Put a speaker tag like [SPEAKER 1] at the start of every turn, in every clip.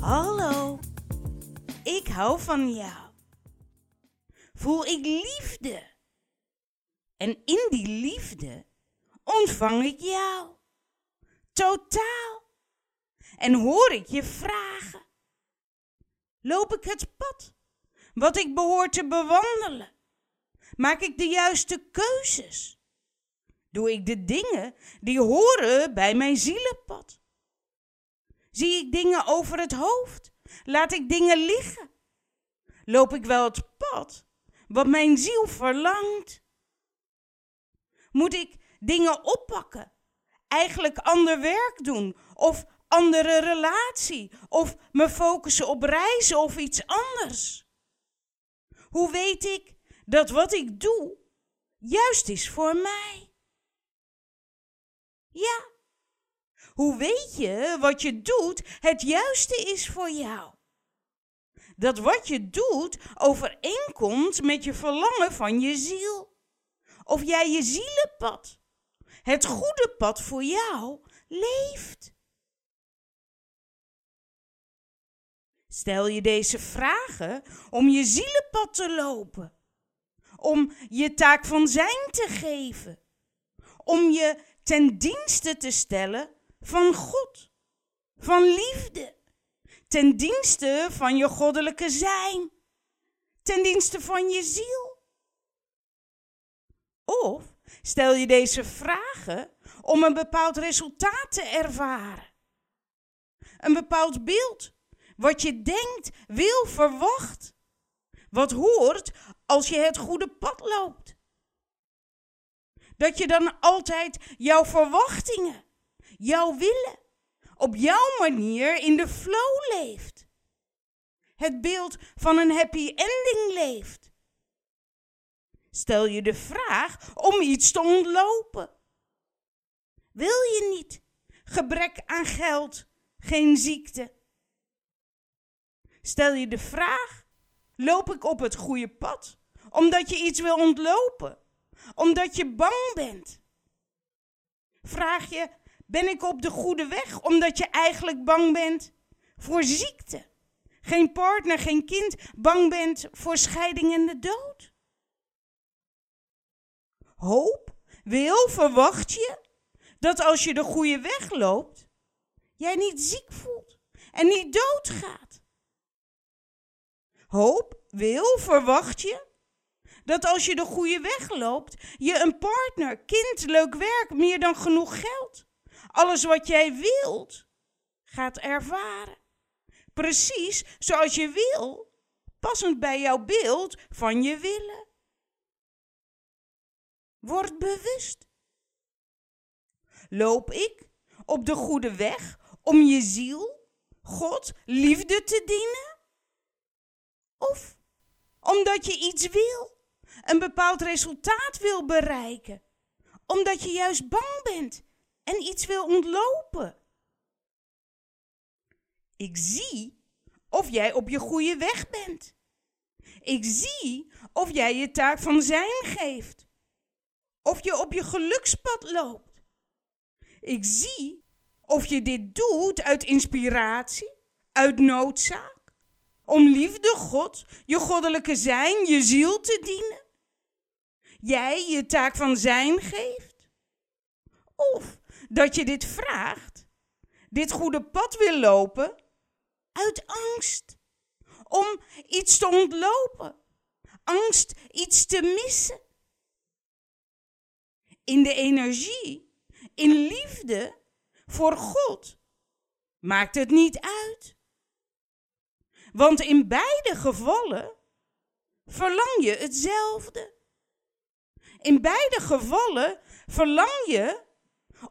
[SPEAKER 1] Hallo, ik hou van jou. Voel ik liefde. En in die liefde ontvang ik jou. Totaal. En hoor ik je vragen. Loop ik het pad wat ik behoor te bewandelen? Maak ik de juiste keuzes? Doe ik de dingen die horen bij mijn zielenpad? Zie ik dingen over het hoofd? Laat ik dingen liggen? Loop ik wel het pad wat mijn ziel verlangt? Moet ik dingen oppakken? Eigenlijk ander werk doen? Of andere relatie? Of me focussen op reizen of iets anders? Hoe weet ik dat wat ik doe juist is voor mij? Ja. Hoe weet je wat je doet het juiste is voor jou? Dat wat je doet overeenkomt met je verlangen van je ziel. Of jij je zielenpad, het goede pad voor jou, leeft. Stel je deze vragen om je zielenpad te lopen, om je taak van zijn te geven, om je ten dienste te stellen van God, van liefde, ten dienste van je goddelijke zijn, ten dienste van je ziel. Of stel je deze vragen om een bepaald resultaat te ervaren, een bepaald beeld wat je denkt, wil, verwacht, wat hoort als je het goede pad loopt. Dat je dan altijd jouw verwachtingen, jouw willen, op jouw manier in de flow leeft. Het beeld van een happy ending leeft. Stel je de vraag om iets te ontlopen. Wil je niet gebrek aan geld, geen ziekte? Stel je de vraag: loop ik op het goede pad? Omdat je iets wil ontlopen, omdat je bang bent. Vraag je: ben ik op de goede weg? Omdat je eigenlijk bang bent voor ziekte. Geen partner, geen kind, bang bent voor scheiding en de dood. Hoop, wil, verwacht je dat als je de goede weg loopt, jij niet ziek voelt en niet doodgaat. Hoop, wil, verwacht je dat als je de goede weg loopt, je een partner, kind, leuk werk, meer dan genoeg geld, alles wat jij wilt, gaat ervaren. Precies zoals je wil, passend bij jouw beeld van je willen. Word bewust. Loop ik op de goede weg om je ziel, God, liefde te dienen? Of omdat je iets wil, een bepaald resultaat wil bereiken, omdat je juist bang bent en iets wil ontlopen? Ik zie of jij op je goede weg bent. Ik zie of jij je taak van zijn geeft. Of je op je gelukspad loopt. Ik zie of je dit doet uit inspiratie, uit noodzaak, om liefde God, je goddelijke zijn, je ziel te dienen. Jij je taak van zijn geeft. Of dat je dit vraagt, dit goede pad wil lopen, uit angst. Om iets te ontlopen. Angst iets te missen. In de energie, in liefde voor God maakt het niet uit. Want in beide gevallen verlang je hetzelfde. In beide gevallen verlang je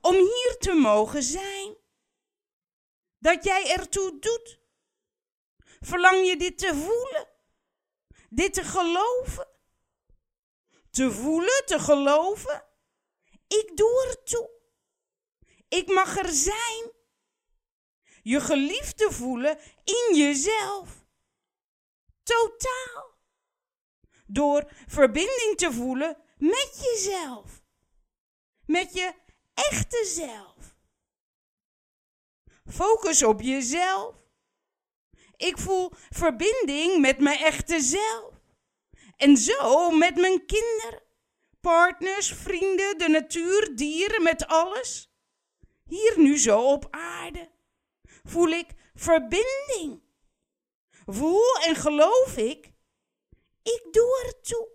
[SPEAKER 1] om hier te mogen zijn. Dat jij ertoe doet. Verlang je dit te voelen? Dit te geloven? Te voelen, te geloven? Ik doe ertoe. Ik mag er zijn. Je geliefde voelen in jezelf. Totaal. Door verbinding te voelen met jezelf. Met je echte zelf. Focus op jezelf. Ik voel verbinding met mijn echte zelf. En zo met mijn kinderen, partners, vrienden, de natuur, dieren, met alles. Hier nu zo op aarde voel ik verbinding. Voel en geloof ik, ik doe er toe.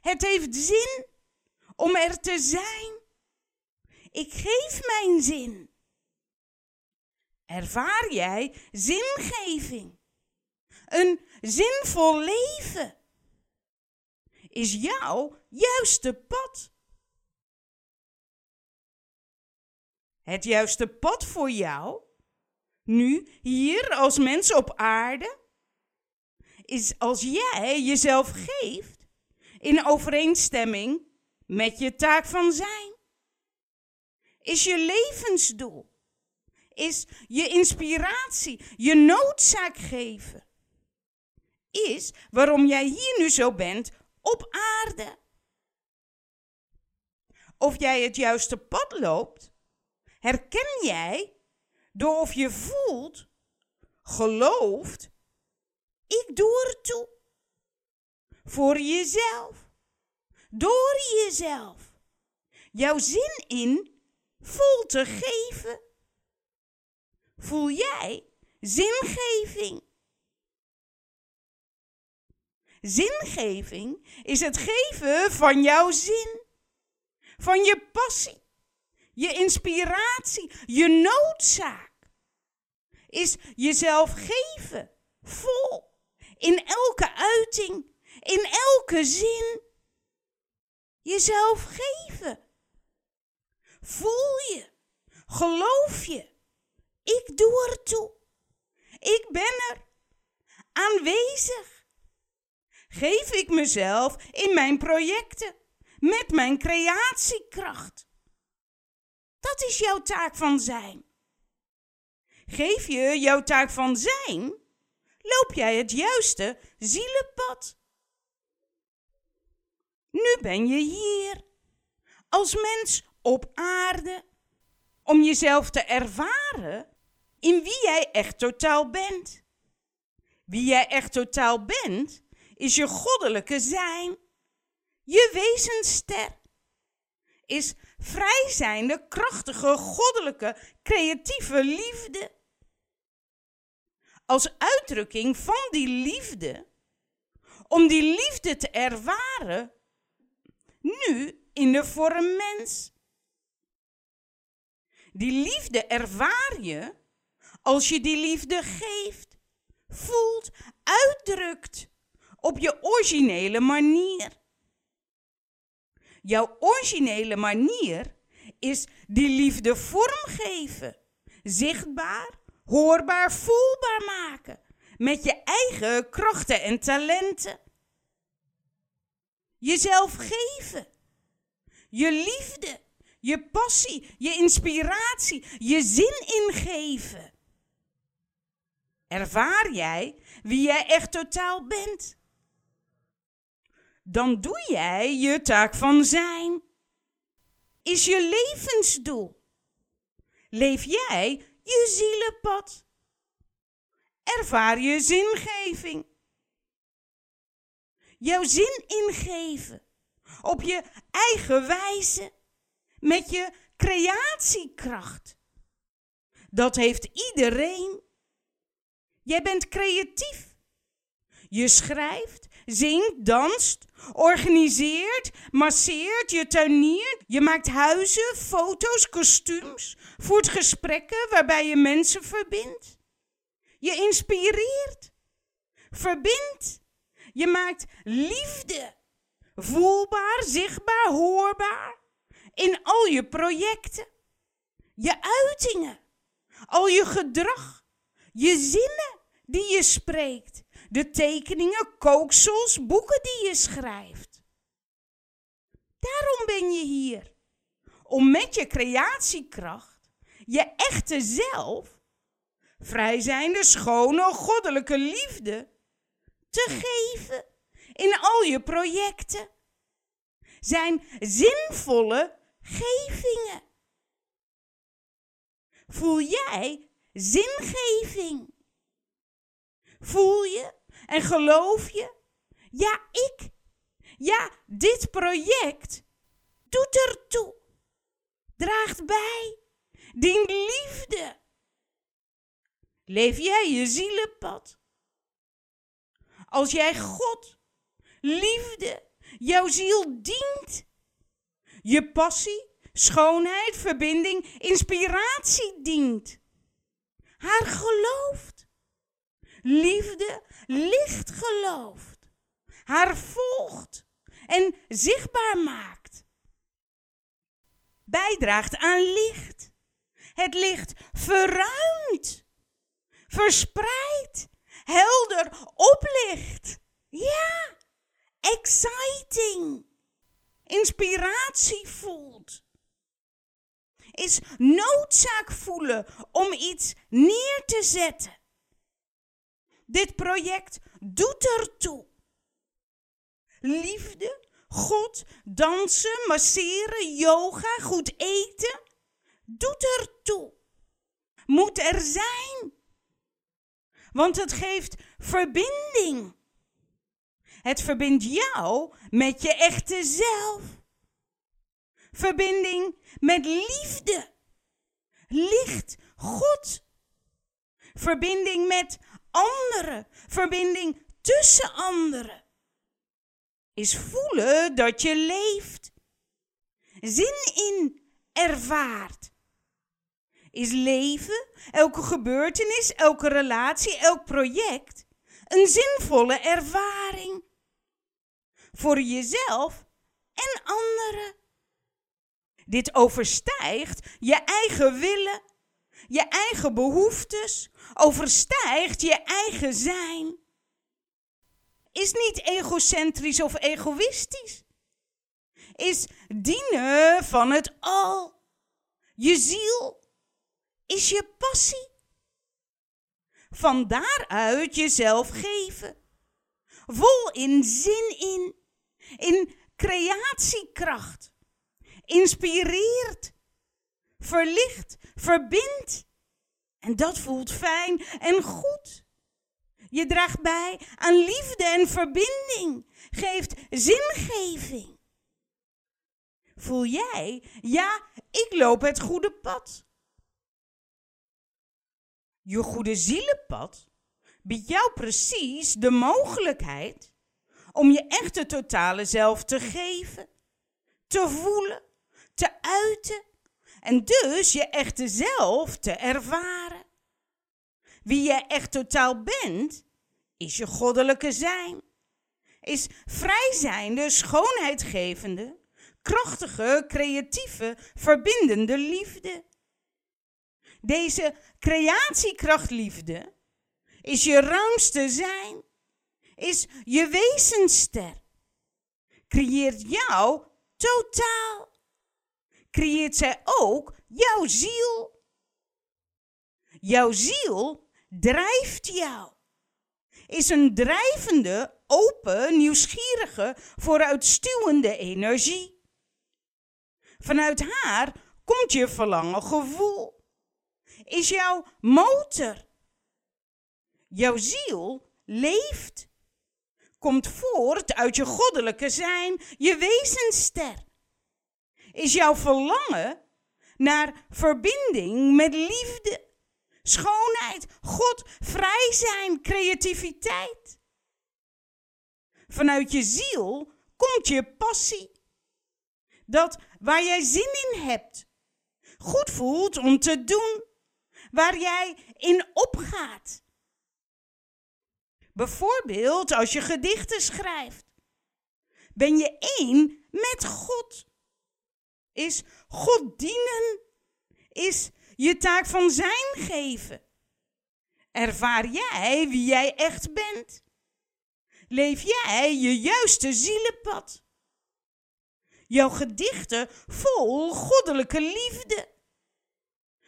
[SPEAKER 1] Het heeft zin om er te zijn. Ik geef mijn zin. Ervaar jij zingeving? Een zinvol leven is jouw juiste pad. Het juiste pad voor jou, nu hier als mens op aarde, is als jij jezelf geeft in overeenstemming met je taak van zijn. Is je levensdoel, is je inspiratie, je noodzaak geven. Is waarom jij hier nu zo bent op aarde. Of jij het juiste pad loopt, herken jij door of je voelt, gelooft, ik doe er toe. Voor jezelf, door jezelf, jouw zin in vol te geven. Voel jij zingeving? Zingeving is het geven van jouw zin, van je passie, je inspiratie, je noodzaak. Is jezelf geven, vol, in elke uiting, in elke zin. Jezelf geven. Voel je, geloof je, ik doe er toe. Ik ben er, aanwezig geef ik mezelf in mijn projecten met mijn creatiekracht. Dat is jouw taak van zijn. Geef je jouw taak van zijn, loop jij het juiste zielenpad. Nu ben je hier, als mens op aarde, om jezelf te ervaren in wie jij echt totaal bent. Wie jij echt totaal bent, is je goddelijke zijn, je wezenster, is vrijzijnde, krachtige, goddelijke, creatieve liefde. Als uitdrukking van die liefde, om die liefde te ervaren, nu in de vorm mens. Die liefde ervaar je als je die liefde geeft, voelt, uitdrukt op je originele manier. Jouw originele manier is die liefde vormgeven, zichtbaar, hoorbaar, voelbaar maken met je eigen krachten en talenten. Jezelf geven, je liefde, je passie, je inspiratie, je zin ingeven. Ervaar jij wie jij echt totaal bent? dan doe jij je taak van zijn. Is je levensdoel. Leef jij je zielenpad. Ervaar je zingeving. Jouw zin ingeven. Op je eigen wijze. Met je creatiekracht. Dat heeft iedereen. Jij bent creatief. Je schrijft, zingt, danst, organiseert, masseert, je tuiniert, je maakt huizen, foto's, kostuums, voert gesprekken waarbij je mensen verbindt. Je inspireert, verbindt. Je maakt liefde voelbaar, zichtbaar, hoorbaar in al je projecten, je uitingen, al je gedrag, je zinnen die je spreekt de tekeningen, kooksels, boeken die je schrijft. Daarom ben je hier. Om met je creatiekracht, je echte zelf, vrijzijnde, schone, goddelijke liefde te geven in al je projecten. Zijn zinvolle gevingen. Voel jij zingeving? Voel je en geloof je? Ja, ik. Ja, dit project doet ertoe. Draagt bij. Dient liefde. Leef jij je zielenpad? Als jij God, liefde, jouw ziel dient, je passie, schoonheid, verbinding, inspiratie dient, haar gelooft, liefde, licht gelooft, haar volgt en zichtbaar maakt, bijdraagt aan licht, het licht verruimt verspreid, helder oplicht. Ja, exciting. Inspiratie voelt. Is noodzaak voelen om iets neer te zetten. Dit project doet ertoe. Liefde, God, dansen, masseren, yoga, goed eten, doet ertoe. Moet er zijn want het geeft verbinding. Het verbindt jou met je echte zelf. Verbinding met liefde, licht, God. Verbinding met anderen, verbinding tussen anderen. Is voelen dat je leeft. Zin in ervaart is leven, elke gebeurtenis, elke relatie, elk project een zinvolle ervaring. Voor jezelf en anderen. Dit overstijgt je eigen willen, je eigen behoeftes, overstijgt je eigen zijn. Is niet egocentrisch of egoïstisch. Is dienen van het al. Je ziel is je passie. Van daaruit jezelf geven. Vol in zin in, in creatiekracht. Inspireert, verlicht, verbindt. En dat voelt fijn en goed. Je draagt bij aan liefde en verbinding, geeft zingeving. Voel jij, ja, ik loop het goede pad. Je goede zielenpad biedt jou precies de mogelijkheid om je echte totale zelf te geven, te voelen, te uiten en dus je echte zelf te ervaren. Wie je echt totaal bent, is je goddelijke zijn. Is vrijzijnde, schoonheidgevende, krachtige, creatieve, verbindende liefde. Deze creatiekrachtliefde is je ruimste zijn, is je wezenster. Creëert jou totaal. Creëert zij ook jouw ziel. Jouw ziel drijft jou. Is een drijvende, open, nieuwsgierige, vooruitstuwende energie. Vanuit haar komt je verlangen gevoel is jouw motor. Jouw ziel leeft, komt voort uit je goddelijke zijn, je wezenster. Is jouw verlangen naar verbinding met liefde, schoonheid, God, vrij zijn, creativiteit. Vanuit je ziel komt je passie. Dat waar jij zin in hebt, goed voelt om te doen waar jij in opgaat. Bijvoorbeeld als je gedichten schrijft. Ben je één met God? Is God dienen? Is je taak van zijn geven? Ervaar jij wie jij echt bent? Leef jij je juiste zielenpad? Jouw gedichten vol goddelijke liefde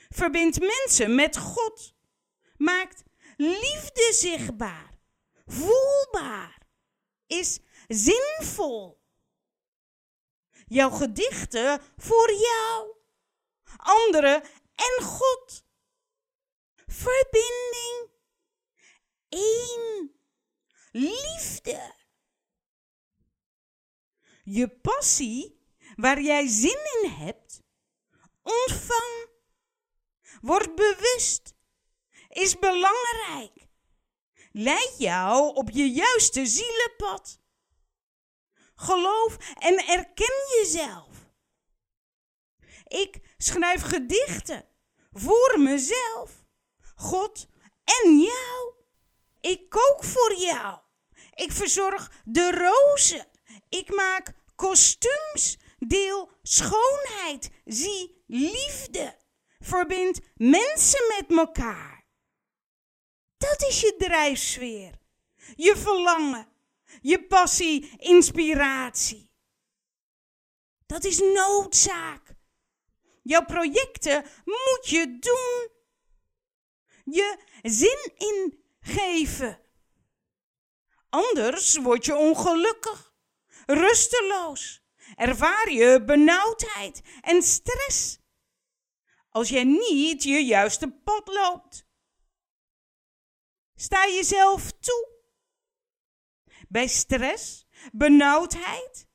[SPEAKER 1] verbindt mensen met God, maakt liefde zichtbaar, voelbaar, is zinvol. Jouw gedichten voor jou, anderen en God. Verbinding, één. Liefde. Je passie, waar jij zin in hebt, ontvang. Word bewust. Is belangrijk. Leid jou op je juiste zielenpad. Geloof en erken jezelf. Ik schrijf gedichten voor mezelf, God en jou. Ik kook voor jou. Ik verzorg de rozen. Ik maak kostuums. Deel schoonheid. Zie liefde. Verbind mensen met elkaar. Dat is je drijfsfeer. Je verlangen. Je passie, inspiratie. Dat is noodzaak. Jouw projecten moet je doen. Je zin ingeven. Anders word je ongelukkig, rusteloos, ervaar je benauwdheid en stress. Als jij niet je juiste pad loopt. Sta jezelf toe. Bij stress, benauwdheid,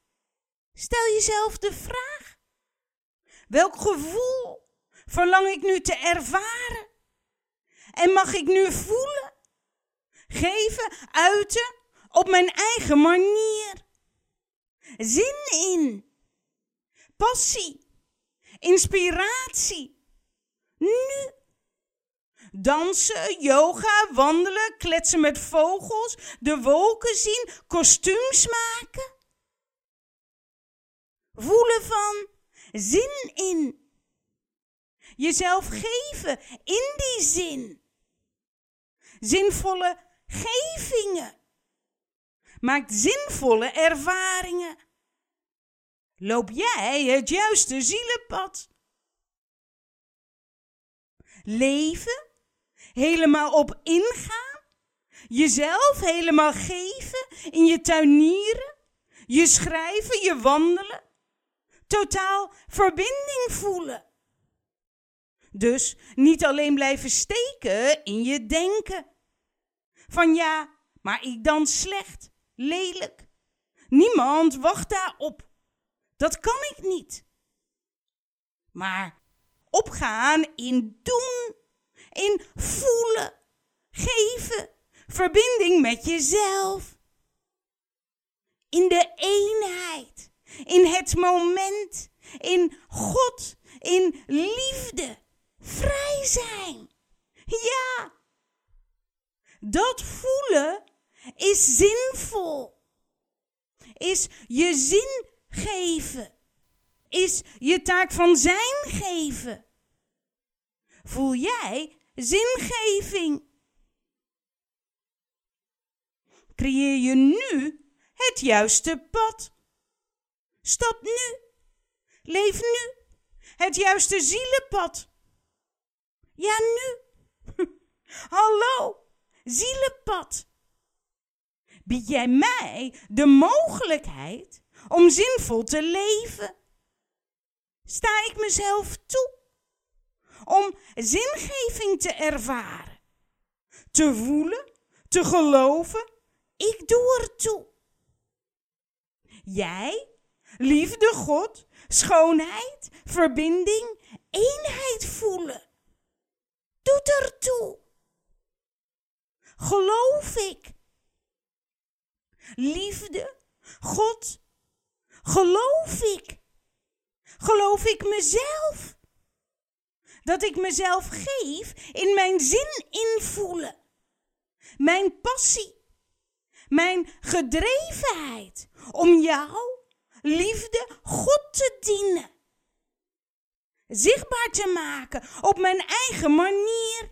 [SPEAKER 1] stel jezelf de vraag: welk gevoel verlang ik nu te ervaren? En mag ik nu voelen, geven, uiten op mijn eigen manier? Zin in, passie, inspiratie. Nu. Dansen, yoga, wandelen, kletsen met vogels, de wolken zien, kostuums maken. Voelen van, zin in. Jezelf geven in die zin. Zinvolle gevingen. Maakt zinvolle ervaringen. Loop jij het juiste zielenpad? Leven, helemaal op ingaan, jezelf helemaal geven in je tuinieren, je schrijven, je wandelen, totaal verbinding voelen. Dus niet alleen blijven steken in je denken. Van ja, maar ik dan slecht, lelijk. Niemand wacht daarop. Dat kan ik niet. Maar opgaan in doen, in voelen, geven, verbinding met jezelf. In de eenheid, in het moment, in God, in liefde, vrij zijn. Ja, dat voelen is zinvol. Is je zin geven. Is je taak van zijn geven. Voel jij zingeving? Creëer je nu het juiste pad? Stap nu. Leef nu. Het juiste zielenpad. Ja, nu. Hallo, zielenpad. Bied jij mij de mogelijkheid om zinvol te leven? Sta ik mezelf toe om zingeving te ervaren, te voelen, te geloven? Ik doe er toe. Jij, liefde, God, schoonheid, verbinding, eenheid voelen. Doet er toe. Geloof ik. Liefde, God, geloof ik. Geloof ik mezelf. Dat ik mezelf geef in mijn zin invoelen. Mijn passie. Mijn gedrevenheid om jou, liefde, God te dienen. Zichtbaar te maken op mijn eigen manier.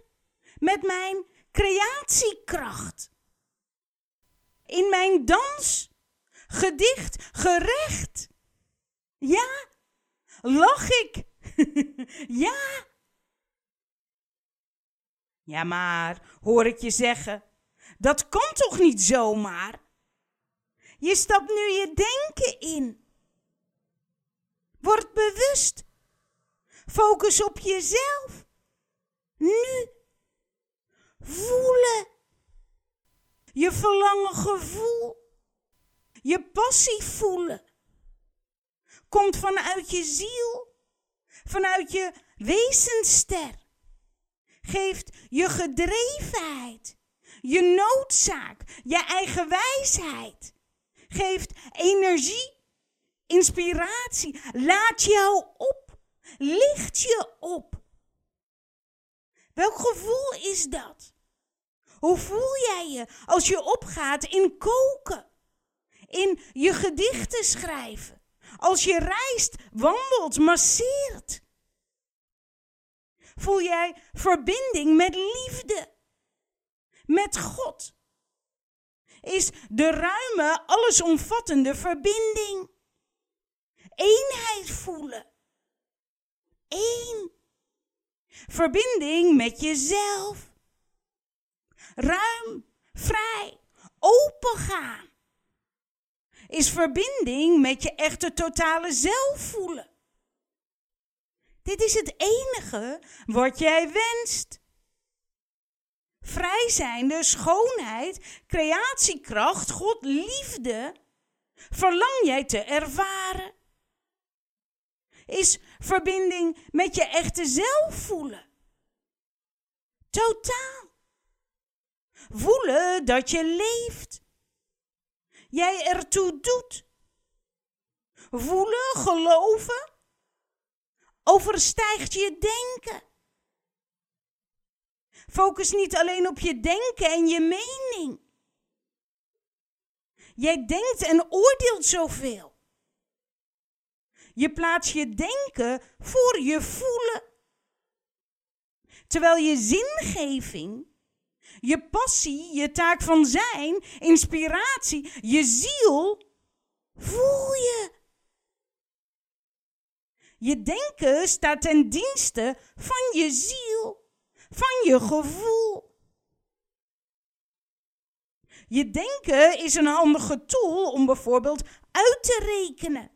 [SPEAKER 1] Met mijn creatiekracht. In mijn dans, gedicht, gerecht. Ja, lach ik. ja. Ja, maar, hoor ik je zeggen, dat kan toch niet zomaar? Je stapt nu je denken in. Word bewust. Focus op jezelf. Nu. Voelen. je verlangen gevoel, je passie voelen, komt vanuit je ziel, vanuit je wezenster. Geeft je gedrevenheid, je noodzaak, je eigen wijsheid. Geeft energie, inspiratie, laat jou op, licht je op. Welk gevoel is dat? Hoe voel jij je als je opgaat in koken, in je gedichten schrijven, als je reist, wandelt, masseert? Voel jij verbinding met liefde, met God? Is de ruime, allesomvattende verbinding. Eenheid voelen. Eén. Verbinding met jezelf. Ruim, vrij, open gaan. Is verbinding met je echte totale zelf voelen. Dit is het enige wat jij wenst. Vrij zijnde, schoonheid, creatiekracht, God, liefde, verlang jij te ervaren. Is verbinding met je echte zelf voelen. Totaal. Voelen dat je leeft. Jij ertoe doet. Voelen, geloven, overstijgt je denken. Focus niet alleen op je denken en je mening. Jij denkt en oordeelt zoveel. Je plaatst je denken voor je voelen. Terwijl je zingeving, je passie, je taak van zijn, inspiratie, je ziel, voel je. Je denken staat ten dienste van je ziel, van je gevoel. Je denken is een handige tool om bijvoorbeeld uit te rekenen.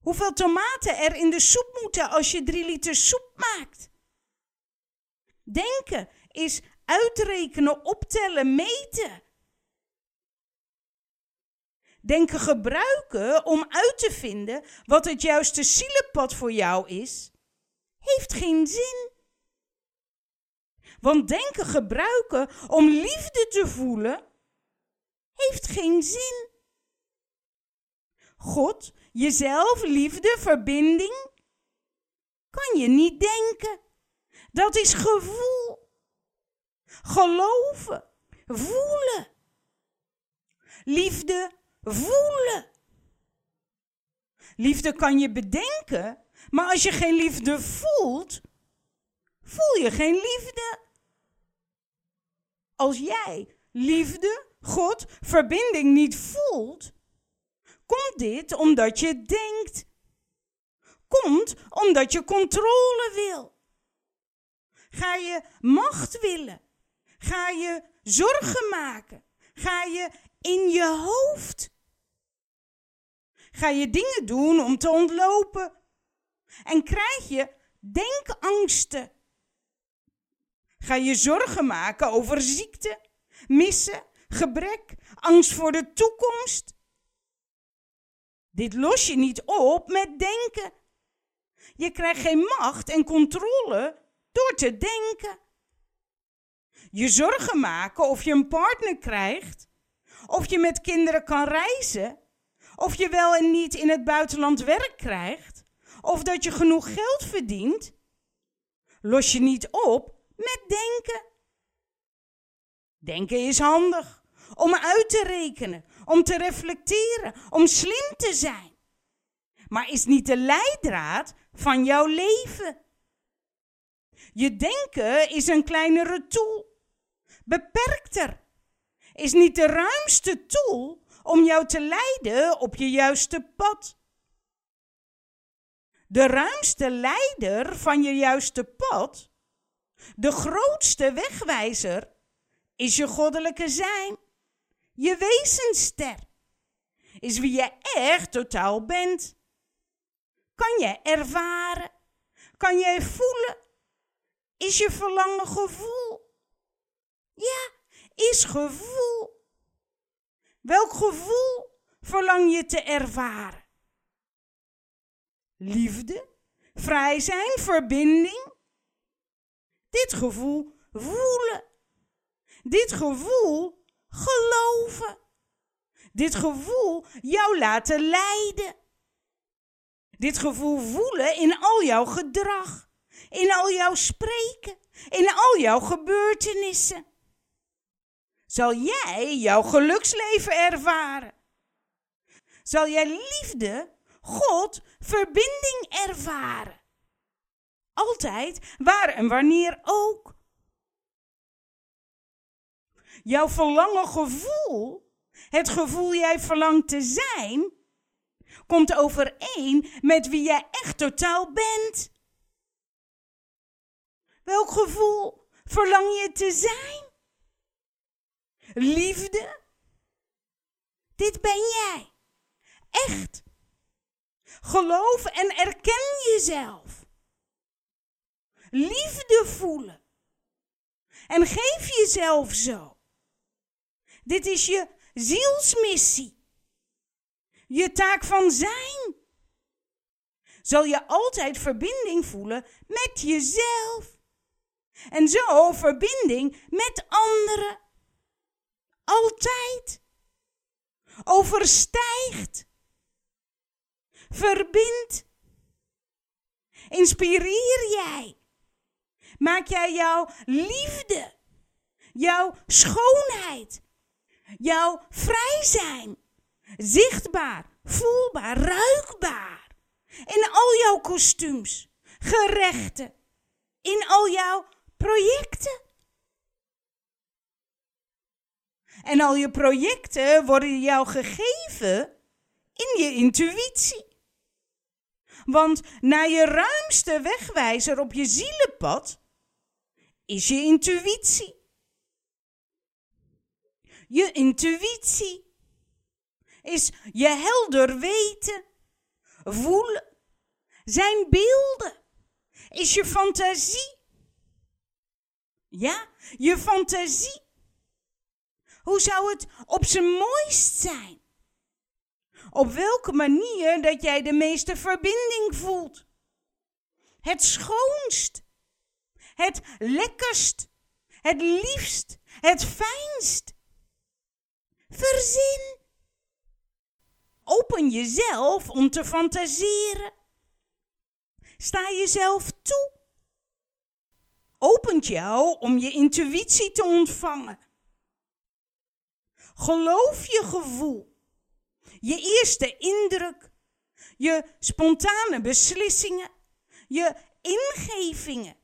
[SPEAKER 1] Hoeveel tomaten er in de soep moeten als je drie liter soep maakt. Denken is uitrekenen, optellen, meten. Denken gebruiken om uit te vinden wat het juiste zielenpad voor jou is, heeft geen zin. Want denken gebruiken om liefde te voelen, heeft geen zin. God, jezelf, liefde, verbinding, kan je niet denken. Dat is gevoel. Geloven, voelen. Liefde voelen. Liefde kan je bedenken, maar als je geen liefde voelt, voel je geen liefde. Als jij liefde, God, verbinding niet voelt, komt dit omdat je denkt. Komt omdat je controle wil. Ga je macht willen. Ga je zorgen maken. Ga je in je hoofd. Ga je dingen doen om te ontlopen. En krijg je denkangsten. Ga je zorgen maken over ziekte, missen, gebrek, angst voor de toekomst. Dit los je niet op met denken. Je krijgt geen macht en controle door te denken. Je zorgen maken of je een partner krijgt, of je met kinderen kan reizen, of je wel en niet in het buitenland werk krijgt, of dat je genoeg geld verdient, los je niet op met denken. Denken is handig om uit te rekenen, om te reflecteren, om slim te zijn, maar is niet de leidraad van jouw leven. Je denken is een kleinere tool, beperkter, is niet de ruimste tool om jou te leiden op je juiste pad. De ruimste leider van je juiste pad, de grootste wegwijzer, is je goddelijke zijn, je wezenster, is wie je echt totaal bent. Kan je ervaren, kan jij voelen, is je verlangen gevoel. Ja, is gevoel. Welk gevoel verlang je te ervaren? Liefde, vrij zijn, verbinding? Dit gevoel voelen. Dit gevoel geloven. Dit gevoel jou laten leiden. Dit gevoel voelen in al jouw gedrag, in al jouw spreken, in al jouw gebeurtenissen. Zal jij jouw geluksleven ervaren? Zal jij liefde, God, verbinding ervaren? Altijd, waar en wanneer ook. Jouw verlangen gevoel, het gevoel jij verlangt te zijn, komt overeen met wie jij echt totaal bent. Welk gevoel verlang je te zijn? Liefde? Dit ben jij. Echt. Geloof en erken jezelf. Liefde voelen. En geef jezelf zo. Dit is je zielsmissie je taak van zijn. Zal je altijd verbinding voelen met jezelf. En zo verbinding met anderen. Altijd. Overstijgt. Verbindt. Inspireer jij. Maak jij jouw liefde, jouw schoonheid, jouw vrij zijn Zichtbaar, voelbaar, ruikbaar. In al jouw kostuums, gerechten, in al jouw projecten. En al je projecten worden jou gegeven in je intuïtie. Want naar je ruimste wegwijzer op je zielenpad is je intuïtie. Je intuïtie is je helder weten, voelen, zijn beelden, is je fantasie. Ja, je fantasie. Hoe zou het op zijn mooist zijn? Op welke manier dat jij de meeste verbinding voelt? Het schoonst, het lekkerst, het liefst, het fijnst. Verzin. Open jezelf om te fantaseren. Sta jezelf toe. Opent jou om je intuïtie te ontvangen. Geloof je gevoel, je eerste indruk, je spontane beslissingen, je ingevingen,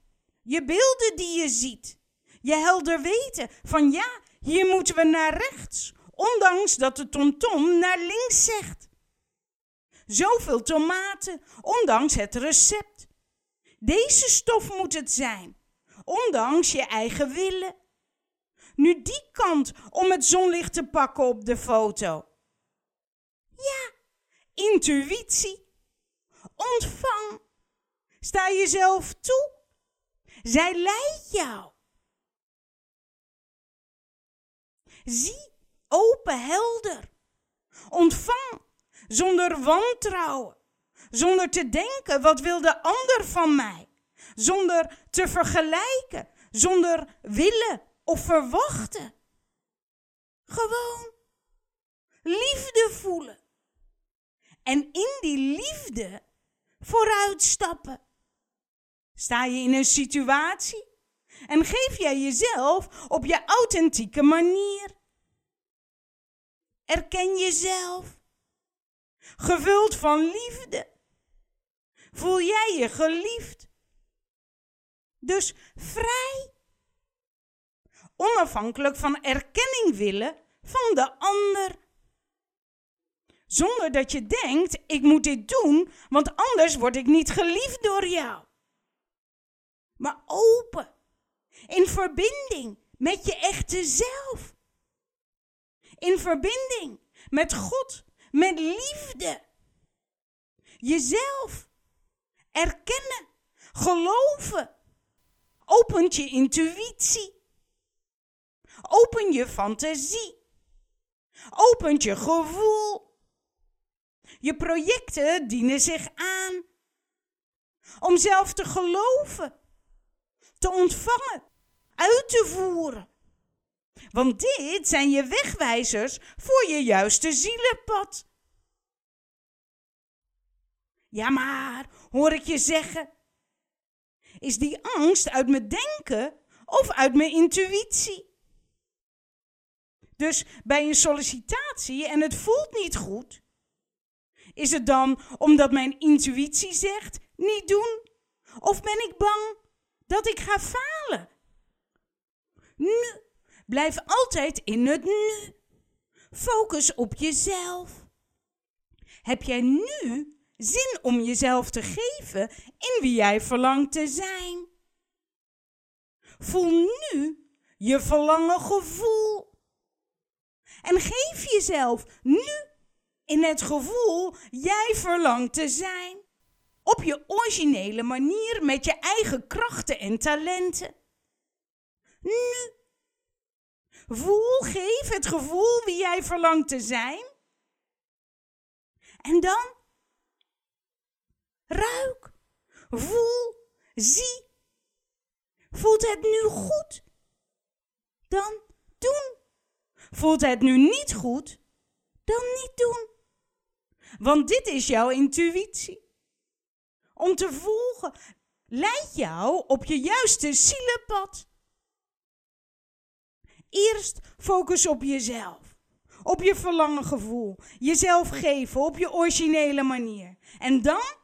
[SPEAKER 1] je beelden die je ziet, je helder weten van ja, hier moeten we naar rechts ondanks dat de tomtom naar links zegt. Zoveel tomaten, ondanks het recept. Deze stof moet het zijn, ondanks je eigen willen. Nu die kant om het zonlicht te pakken op de foto. Ja, intuïtie. Ontvang. Sta jezelf toe. Zij leidt jou. Zie open, helder. Ontvang zonder wantrouwen, zonder te denken wat wil de ander van mij, zonder te vergelijken, zonder willen of verwachten. Gewoon liefde voelen. En in die liefde vooruitstappen. Sta je in een situatie en geef jij jezelf op je authentieke manier. Erken jezelf. Gevuld van liefde. Voel jij je geliefd. Dus vrij. Onafhankelijk van erkenning willen van de ander. Zonder dat je denkt, ik moet dit doen, want anders word ik niet geliefd door jou. Maar open, in verbinding met je echte zelf in verbinding met God, met liefde. Jezelf erkennen, geloven. Opent je intuïtie. Open je fantasie. opent je gevoel. Je projecten dienen zich aan om zelf te geloven, te ontvangen, uit te voeren. Want dit zijn je wegwijzers voor je juiste zielenpad. Ja, maar, hoor ik je zeggen, is die angst uit mijn denken of uit mijn intuïtie? Dus bij een sollicitatie en het voelt niet goed, is het dan omdat mijn intuïtie zegt niet doen? Of ben ik bang dat ik ga falen? Nu, blijf altijd in het nu. Focus op jezelf. Heb jij nu zin om jezelf te geven in wie jij verlangt te zijn? Voel nu je verlangen gevoel. En geef jezelf nu in het gevoel jij verlangt te zijn. Op je originele manier met je eigen krachten en talenten. Nu. Voel, geef het gevoel wie jij verlangt te zijn. En dan ruik, voel, zie. Voelt het nu goed? Dan doen. Voelt het nu niet goed? Dan niet doen. Want dit is jouw intuïtie. Om te volgen leidt jou op je juiste zielenpad. Eerst focus op jezelf. Op je verlangen gevoel. Jezelf geven op je originele manier. En dan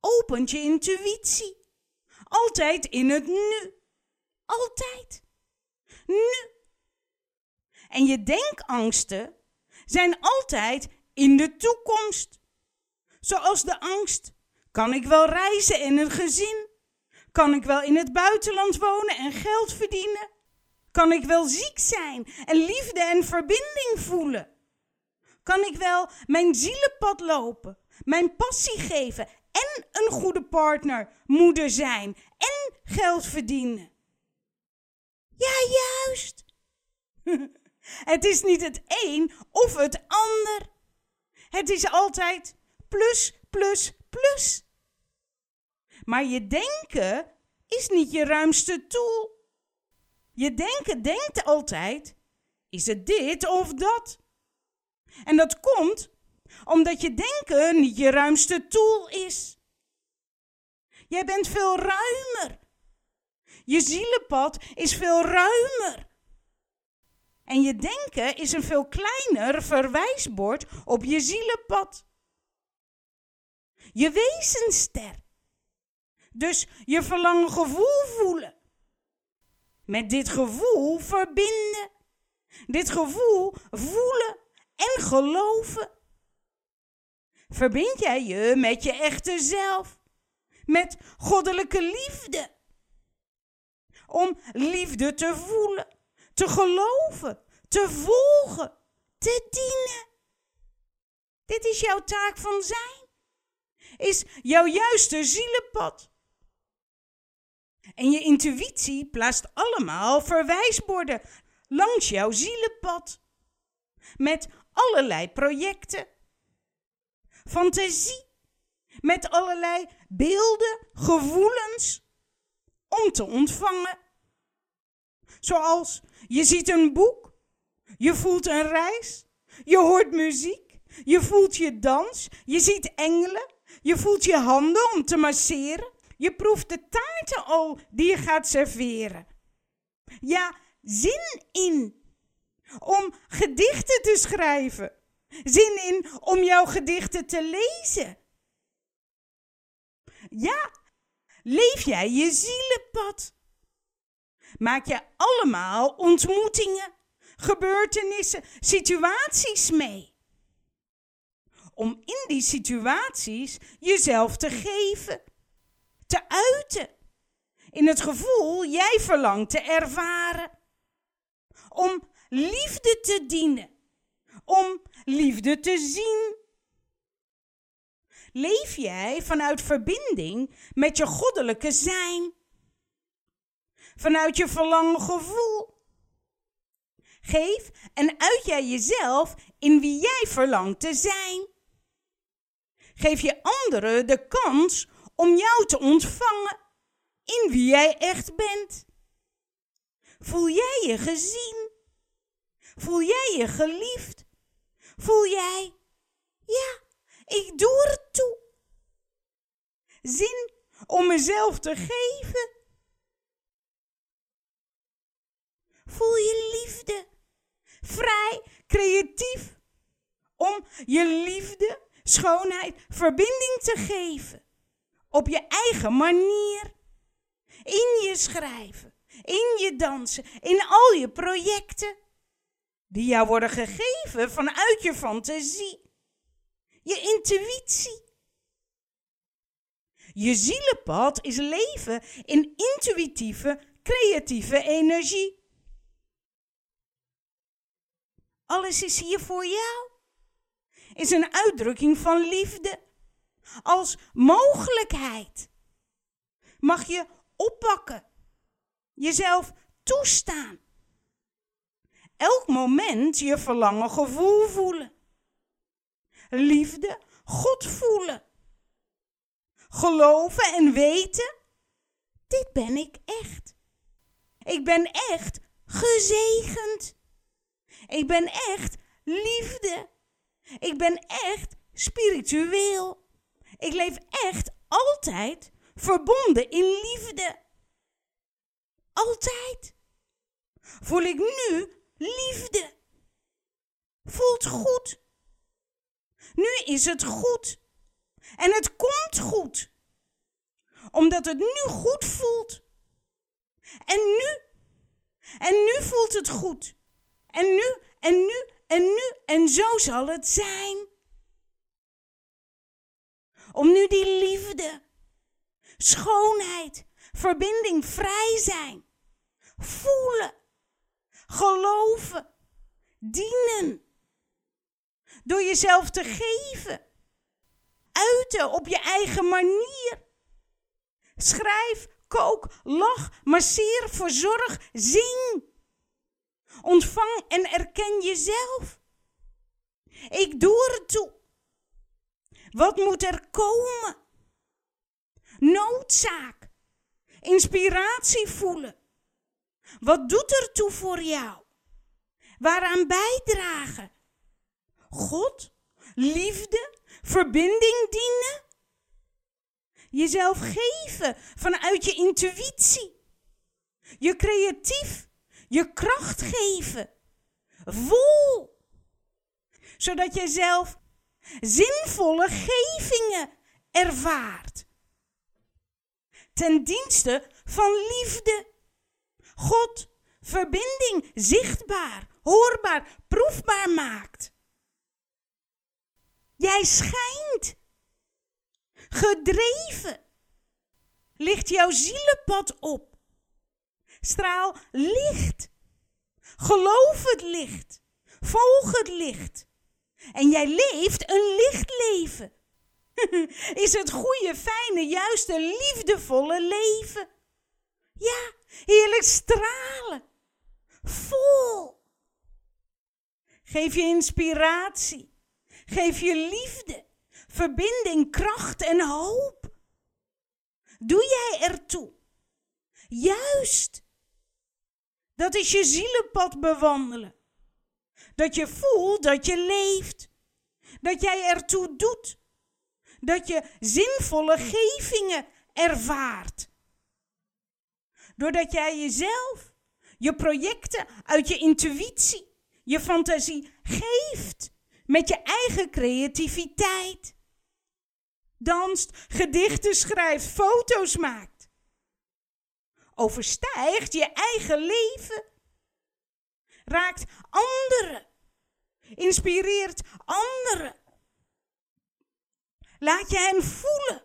[SPEAKER 1] opent je intuïtie. Altijd in het nu. Altijd. Nu. En je denkangsten zijn altijd in de toekomst. Zoals de angst: kan ik wel reizen in een gezin? Kan ik wel in het buitenland wonen en geld verdienen? Kan ik wel ziek zijn en liefde en verbinding voelen? Kan ik wel mijn zielenpad lopen, mijn passie geven en een goede partner, moeder zijn en geld verdienen? Ja, juist. het is niet het een of het ander. Het is altijd plus, plus, plus. Maar je denken is niet je ruimste tool. Je denken denkt altijd: is het dit of dat? En dat komt omdat je denken niet je ruimste tool is. Jij bent veel ruimer. Je zielenpad is veel ruimer. En je denken is een veel kleiner verwijsbord op je zielenpad. Je wezenster. Dus je verlangen gevoel voelen. Met dit gevoel verbinden. Dit gevoel voelen en geloven. Verbind jij je met je echte zelf. Met goddelijke liefde. Om liefde te voelen, te geloven, te volgen, te dienen. Dit is jouw taak van zijn. Is jouw juiste zielenpad. En je intuïtie plaatst allemaal verwijsborden langs jouw zielenpad. Met allerlei projecten. Fantasie. Met allerlei beelden, gevoelens. Om te ontvangen. Zoals je ziet een boek. Je voelt een reis. Je hoort muziek. Je voelt je dans. Je ziet engelen. Je voelt je handen om te masseren. Je proeft de taarten al die je gaat serveren. Ja, zin in om gedichten te schrijven. Zin in om jouw gedichten te lezen. Ja, leef jij je zielenpad? Maak je allemaal ontmoetingen, gebeurtenissen, situaties mee? Om in die situaties jezelf te geven te uiten. In het gevoel jij verlangt te ervaren. Om liefde te dienen. Om liefde te zien. Leef jij vanuit verbinding met je goddelijke zijn? Vanuit je verlangen gevoel? Geef en uit jij jezelf in wie jij verlangt te zijn. Geef je anderen de kans om jou te ontvangen in wie jij echt bent. Voel jij je gezien? Voel jij je geliefd? Voel jij, ja, ik doe er toe. Zin om mezelf te geven. Voel je liefde, vrij, creatief, om je liefde, schoonheid, verbinding te geven. Op je eigen manier. In je schrijven, in je dansen, in al je projecten. Die jou worden gegeven vanuit je fantasie. Je intuïtie. Je zielenpad is leven in intuïtieve, creatieve energie. Alles is hier voor jou. Is een uitdrukking van liefde. Als mogelijkheid. Mag je oppakken. Jezelf toestaan. Elk moment je verlangen gevoel voelen. Liefde, God voelen. Geloven en weten. Dit ben ik echt. Ik ben echt gezegend. Ik ben echt liefde. Ik ben echt spiritueel. Ik leef echt altijd verbonden in liefde. Altijd. Voel ik nu liefde. Voelt goed. Nu is het goed. En het komt goed. Omdat het nu goed voelt. En nu. En nu voelt het goed. En nu, en nu, en nu, en zo zal het zijn. Om nu die liefde, schoonheid, verbinding, vrij zijn, voelen, geloven, dienen. Door jezelf te geven, uiten op je eigen manier. Schrijf, kook, lach, masseer, verzorg, zing. Ontvang en erken jezelf. Ik doe er toe. Wat moet er komen? Noodzaak. Inspiratie voelen. Wat doet er toe voor jou? Waaraan bijdragen? God, liefde, verbinding dienen? Jezelf geven vanuit je intuïtie. Je creatief je kracht geven. Vol. Zodat je zelf zinvolle gevingen ervaart. Ten dienste van liefde. God verbinding zichtbaar, hoorbaar, proefbaar maakt. Jij schijnt. Gedreven. Ligt jouw zielenpad op straal licht. Geloof het licht. Volg het licht. En jij leeft een lichtleven. Is het goede, fijne, juiste, liefdevolle leven. Ja, heerlijk stralen. Vol. Geef je inspiratie. Geef je liefde, verbinding, kracht en hoop. Doe jij ertoe. Juist. Dat is je zielenpad bewandelen. Dat je voelt dat je leeft. Dat jij ertoe doet. Dat je zinvolle gevingen ervaart. Doordat jij jezelf, je projecten uit je intuïtie, je fantasie geeft. Met je eigen creativiteit. Danst, gedichten schrijft, foto's maakt overstijgt je eigen leven. Raakt anderen. Inspireert anderen. Laat je hen voelen.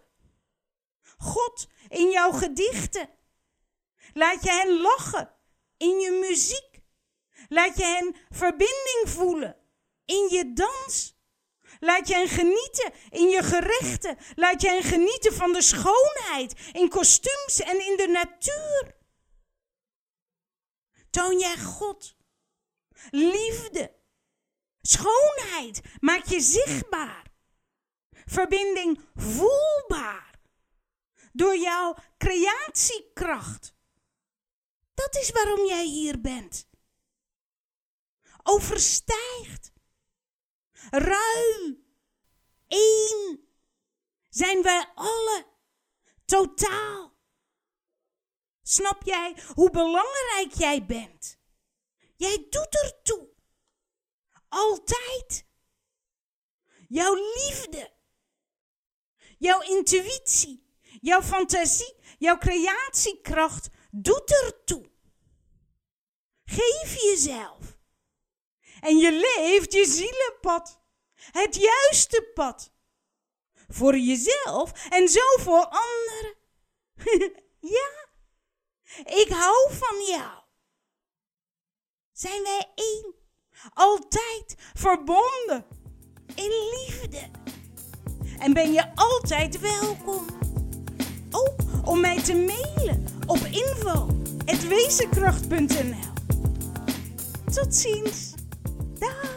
[SPEAKER 1] God in jouw gedichten. Laat je hen lachen in je muziek. Laat je hen verbinding voelen in je dans. Laat je hen genieten in je gerechten. Laat je hen genieten van de schoonheid in kostuums en in de natuur. Toon jij God. Liefde. Schoonheid maakt je zichtbaar. Verbinding voelbaar. Door jouw creatiekracht. Dat is waarom jij hier bent. Overstijgt. Ruim. Eén. Zijn wij alle. Totaal. Snap jij hoe belangrijk jij bent? Jij doet ertoe. Altijd. Jouw liefde. Jouw intuïtie. Jouw fantasie. Jouw creatiekracht doet ertoe. Geef jezelf. En je leeft je zielenpad. Het juiste pad. Voor jezelf en zo voor anderen. ja. Ik hou van jou. Zijn wij één, altijd verbonden in liefde. En ben je altijd welkom. Ook om mij te mailen op info.wezenkracht.nl Tot ziens. Stop.